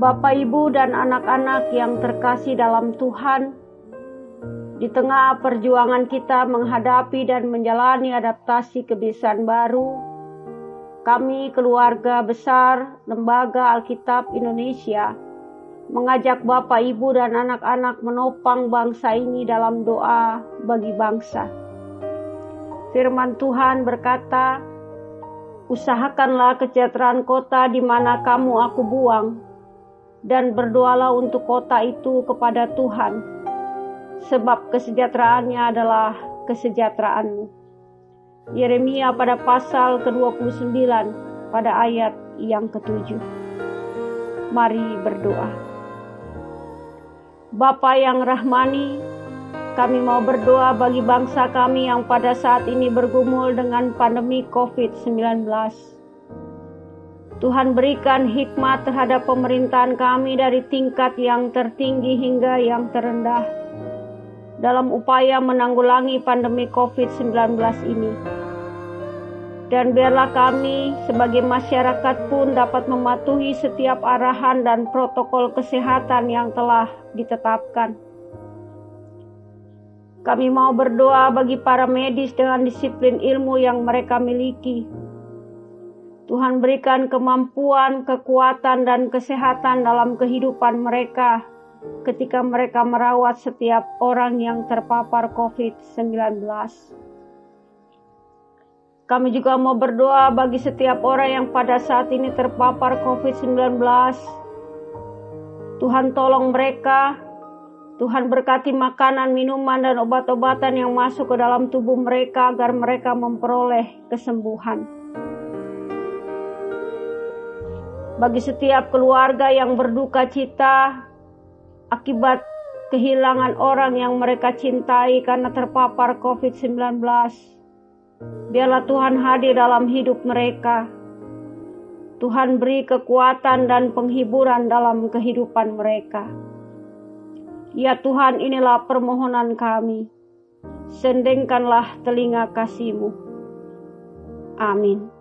Bapak, Ibu, dan anak-anak yang terkasih dalam Tuhan, di tengah perjuangan kita menghadapi dan menjalani adaptasi kebiasaan baru, kami keluarga besar Lembaga Alkitab Indonesia mengajak Bapak, Ibu, dan anak-anak menopang bangsa ini dalam doa bagi bangsa. Firman Tuhan berkata, "Usahakanlah kesejahteraan kota di mana kamu aku buang, dan berdoalah untuk kota itu kepada Tuhan, sebab kesejahteraannya adalah kesejahteraanmu. Yeremia pada pasal ke-29 pada ayat yang ketujuh. Mari berdoa. Bapa yang rahmani, kami mau berdoa bagi bangsa kami yang pada saat ini bergumul dengan pandemi COVID-19 Tuhan berikan hikmat terhadap pemerintahan kami dari tingkat yang tertinggi hingga yang terendah dalam upaya menanggulangi pandemi COVID-19 ini. Dan biarlah kami sebagai masyarakat pun dapat mematuhi setiap arahan dan protokol kesehatan yang telah ditetapkan. Kami mau berdoa bagi para medis dengan disiplin ilmu yang mereka miliki Tuhan berikan kemampuan, kekuatan, dan kesehatan dalam kehidupan mereka ketika mereka merawat setiap orang yang terpapar COVID-19. Kami juga mau berdoa bagi setiap orang yang pada saat ini terpapar COVID-19. Tuhan tolong mereka, Tuhan berkati makanan, minuman, dan obat-obatan yang masuk ke dalam tubuh mereka agar mereka memperoleh kesembuhan. Bagi setiap keluarga yang berduka cita akibat kehilangan orang yang mereka cintai karena terpapar COVID-19. Biarlah Tuhan hadir dalam hidup mereka. Tuhan beri kekuatan dan penghiburan dalam kehidupan mereka. Ya Tuhan inilah permohonan kami. Sendengkanlah telinga kasih-Mu. Amin.